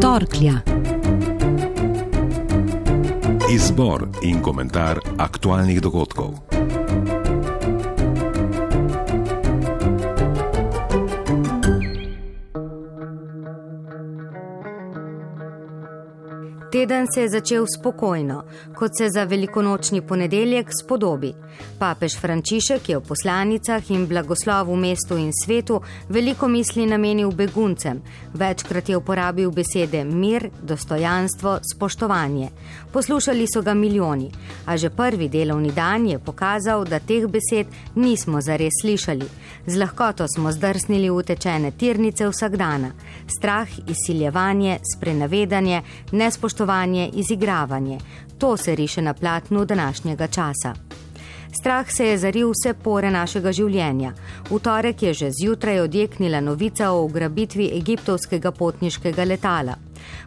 Torklja. Izbor in komentar aktualnih dogodkov. Teden se je začel spokojno, kot se za velikonočni ponedeljek spodobi. Papež Frančišek je v poslanicah in blagoslovu mestu in svetu veliko misli namenil beguncem, večkrat je uporabil besede mir, dostojanstvo, spoštovanje. Poslušali so ga milijoni, a že prvi delovni dan je pokazal, da teh besed nismo zares slišali. Z lahkoto smo zdrsnili v tečene tirnice vsakdana. Strah, izsiljevanje, sprenavedanje, nespoštovanje spoštovanje, izigravanje. To se riše na platnu današnjega časa. Strah se je zaril vse pore našega življenja. V torek je že zjutraj odjeknila novica o ugrabitvi egiptovskega potniškega letala.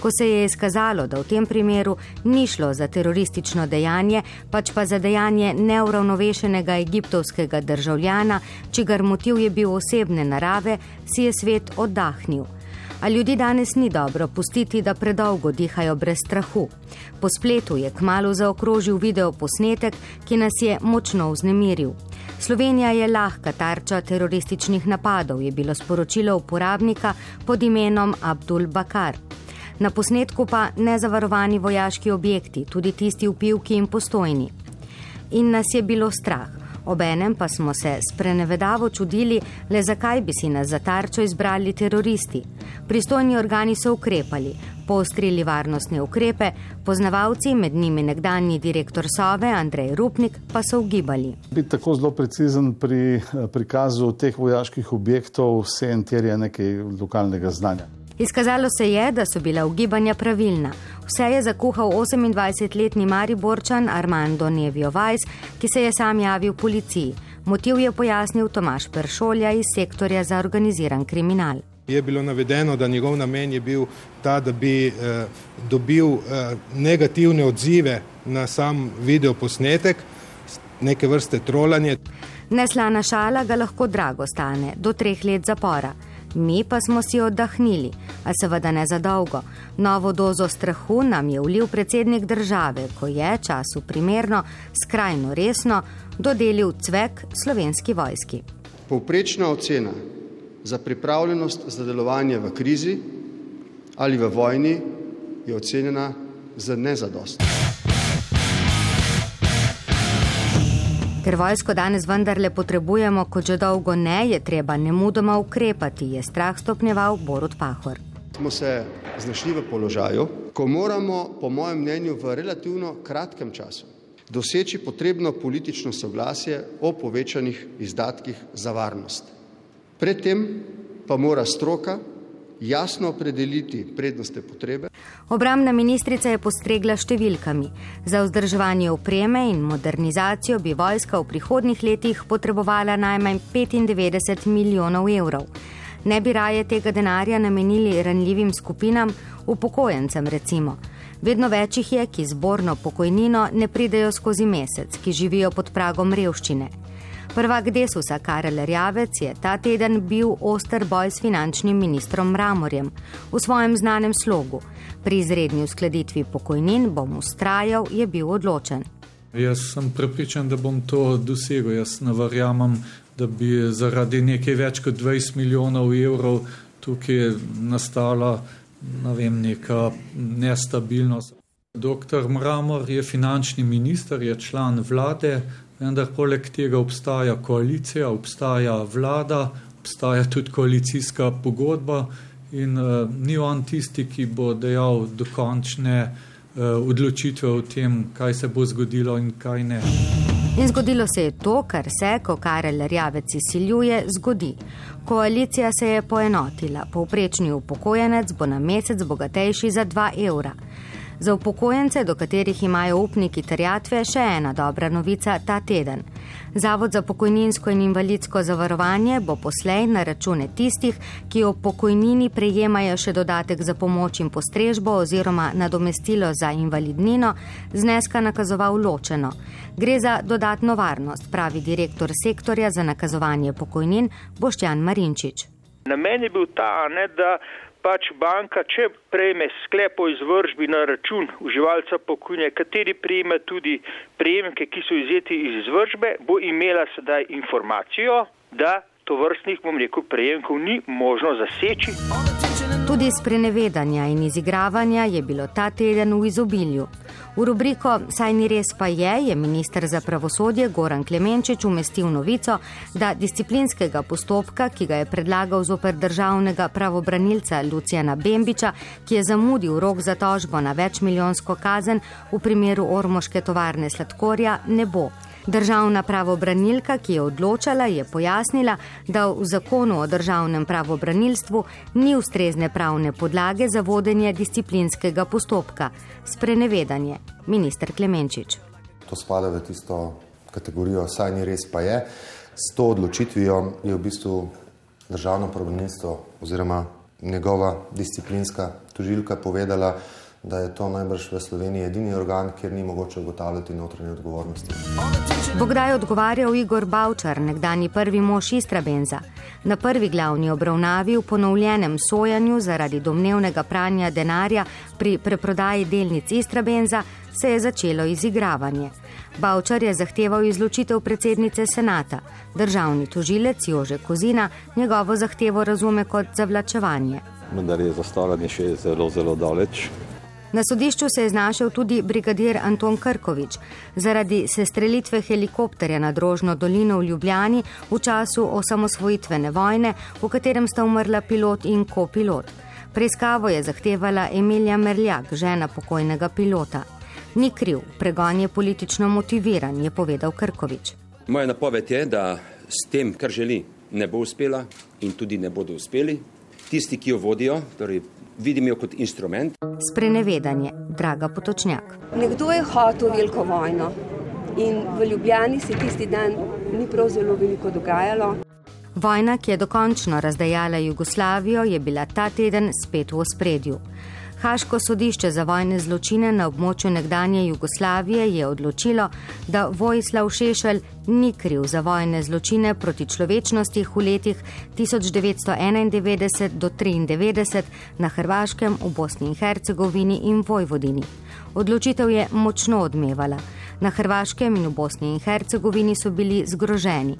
Ko se je izkazalo, da v tem primeru ni šlo za teroristično dejanje, pač pa za dejanje neuravnovešenega egiptovskega državljana, čigar motiv je bil osebne narave, si je svet oddahnil. A ljudi danes ni dobro pustiti, da predolgo dihajo brez strahu. Po spletu je kmalo zaokrožil video posnetek, ki nas je močno vznemiril. Slovenija je lahka tarča terorističnih napadov, je bilo sporočilo uporabnika pod imenom Abdul Bakar. Na posnetku pa nezavarovani vojaški objekti, tudi tisti v pivki in postojni. In nas je bilo strah. Obenem pa smo se sprenevedavo čudili, le zakaj bi si nas za tarčo izbrali teroristi. Pristojni organi so ukrepali, poostrili varnostne ukrepe, poznavalci, med njimi nekdanji direktor Sove Andrej Rupnik, pa so ugibali. Biti tako zelo precizen pri eh, prikazu teh vojaških objektov, vse en terje nekaj lokalnega znanja. Izkazalo se je, da so bila ugibanja pravilna. Vse je zakuhal 28-letni Mariborčan Armando Nevio Vajs, ki se je sam javil policiji. Motiv je pojasnil Tomaš Peršolja iz sektorja za organiziran kriminal. Je bilo navedeno, da njegov namen je bil ta, da bi eh, dobil eh, negativne odzive na sam videoposnetek, neke vrste trolanje. Neslana šala ga lahko drago stane, do treh let zapora. Mi pa smo si oddahnili, a seveda ne za dolgo. Novo dozo strahu nam je vlil predsednik države, ko je času primerno, skrajno resno, dodelil cvek slovenski vojski. Povprečna ocena za pripravljenost za delovanje v krizi ali v vojni je ocenjena za nezadostno. Ker vojsko danes vendarle potrebujemo, kot že dolgo ne, je treba nemudoma ukrepati, je strah stopnjeval Borod Pahor. Smo se znašli v položaju, ko moramo, po mojem mnenju, v relativno kratkem času doseči potrebno politično soglasje o povečanih izdatkih za varnost. Predtem pa mora stroka jasno opredeliti prednostne potrebe. Obramna ministrica je postregla številkami. Za vzdrževanje opreme in modernizacijo bi vojska v prihodnih letih potrebovala najmanj 95 milijonov evrov. Ne bi raje tega denarja namenili ranljivim skupinam, upokojencem recimo. Vedno več jih je, ki zborno pokojnino ne pridejo skozi mesec, ki živijo pod pragom revščine. Prvak Desusa Karel Rjavec je ta teden bil oster boj s finančnim ministrom Mramorjem v svojem znanem slogu. Pri izredni uskladitvi pokojnin bom ustrajal, je bil odločen. Jaz sem prepričan, da bom to dosegel. Jaz ne verjamem, da bi zaradi nekaj več kot 20 milijonov evrov tukaj nastala ne vem, neka nestabilnost. Doktor Mramor je finančni minister, je član vlade, vendar poleg tega obstaja koalicija, obstaja vlada, obstaja tudi koalicijska pogodba in uh, ni on tisti, ki bo dejal dokončne uh, odločitve o tem, kaj se bo zgodilo in kaj ne. In zgodilo se je to, kar se, ko Karel Rjavec izsiljuje, zgodi. Koalicija se je poenotila, povprečni upokojenec bo na mesec bogatejši za 2 evra. Za upokojence, do katerih imajo upniki terjatve, še ena dobra novica ta teden. Zavod za pokojninsko in invalidsko zavarovanje bo poslej na račune tistih, ki o pokojnini prejemajo še dodatek za pomoč in postrežbo oziroma nadomestilo za invalidnino, zneska nakazoval ločeno. Gre za dodatno varnost, pravi direktor sektorja za nakazovanje pokojnin Boštjan Marinčič. Namen je bil ta, ne, da pač banka, če prejme sklep o izvržbi na račun uživalca pokojnine, kateri prejme tudi prejemke, ki so izjeti iz izvržbe, bo imela sedaj informacijo, da to vrstnih, bom rekel, prejemkov ni možno zaseči. Tudi sprenevedanja in izigravanja je bilo ta teden v izobilju. V rubriko Saj ni res pa je, je minister za pravosodje Goran Klemenčič umestil novico, da disciplinskega postopka, ki ga je predlagal zoper državnega pravobranilca Lucijana Bembiča, ki je zamudil rok za tožbo na večmiljonsko kazen v primeru ormoške tovarne sladkorja, ne bo. Državna pravobranilka, ki je odločala, je pojasnila, da v zakonu o državnem pravobranilstvu ni ustrezne pravne podlage za vodenje disciplinskega postopka. Sprenevedanje, minister Klemenčič. To spada v tisto kategorijo, saj ni res pa je. S to odločitvijo je v bistvu državno pravobranilstvo oziroma njegova disciplinska tožilka povedala, da je to najbrž v Sloveniji edini organ, kjer ni mogoče ugotavljati notranje odgovornosti. Bo kdaj odgovarjal Igor Bavčar, nekdani prvi mož Istrabenza? Na prvi glavni obravnavi v ponovljenem sojanju zaradi domnevnega pranja denarja pri preprodaji delnic Istrabenza se je začelo izigravanje. Bavčar je zahteval izločitev predsednice senata. Državni tožilec Jože Kozina njegovo zahtevo razume kot zavlačevanje. Vendar je zastaranje še zelo, zelo daleč. Na sodišču se je znašel tudi brigadir Anton Krkovič zaradi sestrelitve helikopterja na Drožno dolino v Ljubljani v času osamosvojitvene vojne, v katerem sta umrla pilot in kopilot. Preiskavo je zahtevala Emilija Merljak, žena pokojnega pilota. Ni kriv, pregon je politično motiviran, je povedal Krkovič. Moja napoved je, da s tem, kar želi, ne bo uspela in tudi ne bodo uspeli. Tisti, ki jo vodijo, torej vidim jo kot instrument. Sprenevedanje, draga potočnjak. Nekdo je hotel veliko vojno in v Ljubljani se tisti dan ni prav zelo veliko dogajalo. Vojna, ki je dokončno razdajala Jugoslavijo, je bila ta teden spet v ospredju. Haško sodišče za vojne zločine na območju nekdanje Jugoslavije je odločilo, da Vojislav Šešelj ni kriv za vojne zločine proti človečnosti v letih 1991 do 1993 na Hrvaškem, v Bosni in Hercegovini in Vojvodini. Odločitev je močno odmevala. Na Hrvaškem in v Bosni in Hercegovini so bili zgroženi.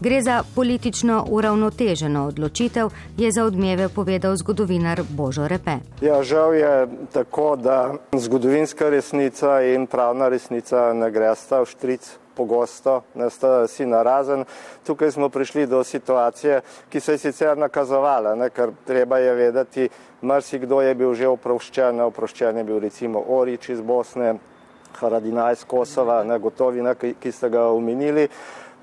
Gre za politično uravnoteženo odločitev, je za odmeve povedal zgodovinar Božo Repe. Ja, žal je tako, da zgodovinska resnica in pravna resnica ne gresta v štric pogosto, ne sta si narazen. Tukaj smo prišli do situacije, ki se je sicer nakazovala, ne, ker treba je vedeti, marsikdo je bil že oproščen, oproščen je bil recimo Orič iz Bosne, Haradinaj iz Kosova, ne, gotovi, ne, ki, ki ste ga omenili.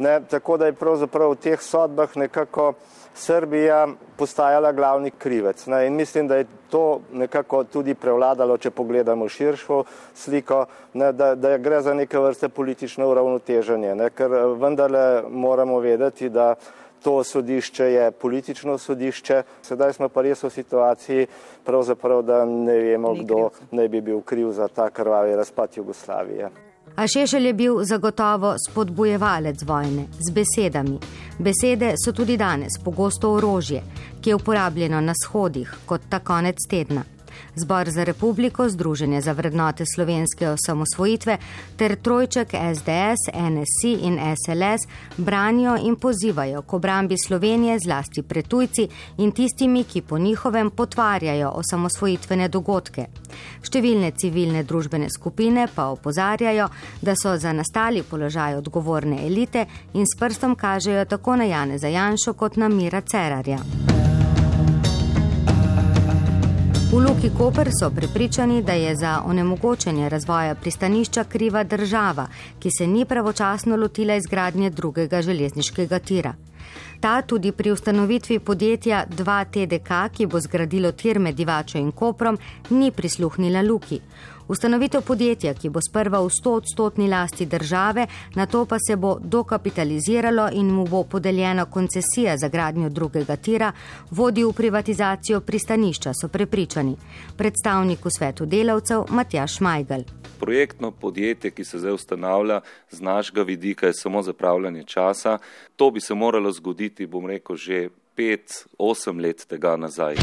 Ne, tako da je pravzaprav v teh sodbah nekako Srbija postajala glavni krivec. Ne, in mislim, da je to nekako tudi prevladalo, če pogledamo širšo sliko, ne, da, da gre za neke vrste politično uravnoteženje, ne, ker vendarle moramo vedeti, da to sodišče je politično sodišče. Sedaj smo pa res v situaciji, da ne vemo, kdo naj bi bil kriv za ta krvavi razpad Jugoslavije. A Šešelj je bil zagotovo spodbujevalec vojne z besedami. Besede so tudi danes pogosto orožje, ki je uporabljeno na shodih kot ta konec tedna. Zbor za republiko, Združenje za vrednote slovenske osamosvojitve ter trojček SDS, NSC in SLS branijo in pozivajo k obrambi Slovenije zlasti pred tujci in tistimi, ki po njihovem potvarjajo osamosvojitvene dogodke. Številne civilne družbene skupine pa opozarjajo, da so za nastali položaj odgovorne elite in s prstom kažejo tako na Jane Zajanšo kot na Mira Cerarja. Luki Koper so prepričani, da je za onemogočenje razvoja pristanišča kriva država, ki se ni pravočasno lotila izgradnje drugega železniškega tira. Ta tudi pri ustanovitvi podjetja 2TDK, ki bo zgradilo tir med Divačo in Koprom, ni prisluhnila Luki. Ustanovitev podjetja, ki bo sprva v 100 odstotni lasti države, na to pa se bo dokapitaliziralo in mu bo podeljena koncesija za gradnjo drugega tira, vodi v privatizacijo pristanišča, so prepričani. Predstavnik v svetu delavcev Matjaš Majgal. Projektno podjetje, ki se zdaj ustanavlja z našega vidika, je samo zapravljanje časa. To bi se moralo zgoditi, bom rekel, že 5-8 let tega nazaj.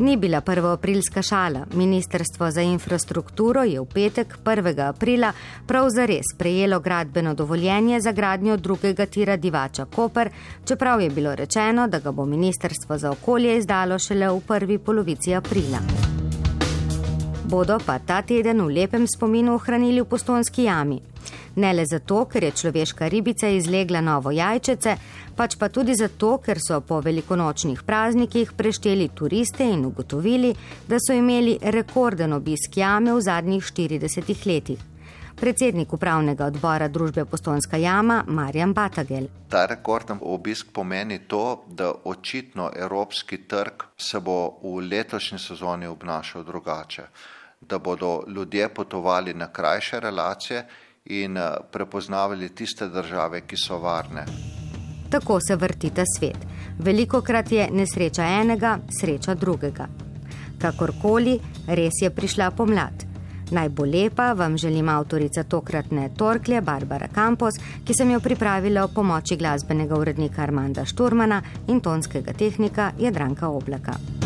Ni bila prvoaprilska šala. Ministrstvo za infrastrukturo je v petek 1. aprila prav zares prejelo gradbeno dovoljenje za gradnjo drugega tira Divača Koper, čeprav je bilo rečeno, da ga bo Ministrstvo za okolje izdalo šele v prvi polovici aprila. Bodo pa ta teden v lepem spominu ohranili v postonski jami. Ne le zato, ker je človeška ribica izlegla novo jajčece, pač pa tudi zato, ker so po velikonočnih praznikih prešteli turiste in ugotovili, da so imeli rekorden obisk jame v zadnjih 40 letih. Predsednik upravnega odbora družbe Postonska jama Marjan Batagel. Ta rekorden obisk pomeni to, da očitno evropski trg se bo v letošnji sezoni obnašal drugače, da bodo ljudje potovali na krajše relacije in eh, prepoznavali tiste države, ki so varne. Tako se vrti ta svet. Veliko krat je nesreča enega, sreča drugega. Kakorkoli, res je prišla pomlad. Najbolj lepa vam želim avtorica tokratne Torklje Barbara Campos, ki sem jo pripravila v pomoči glasbenega urednika Armanda Šturmana in tonskega tehnika Jadranka Oblaka.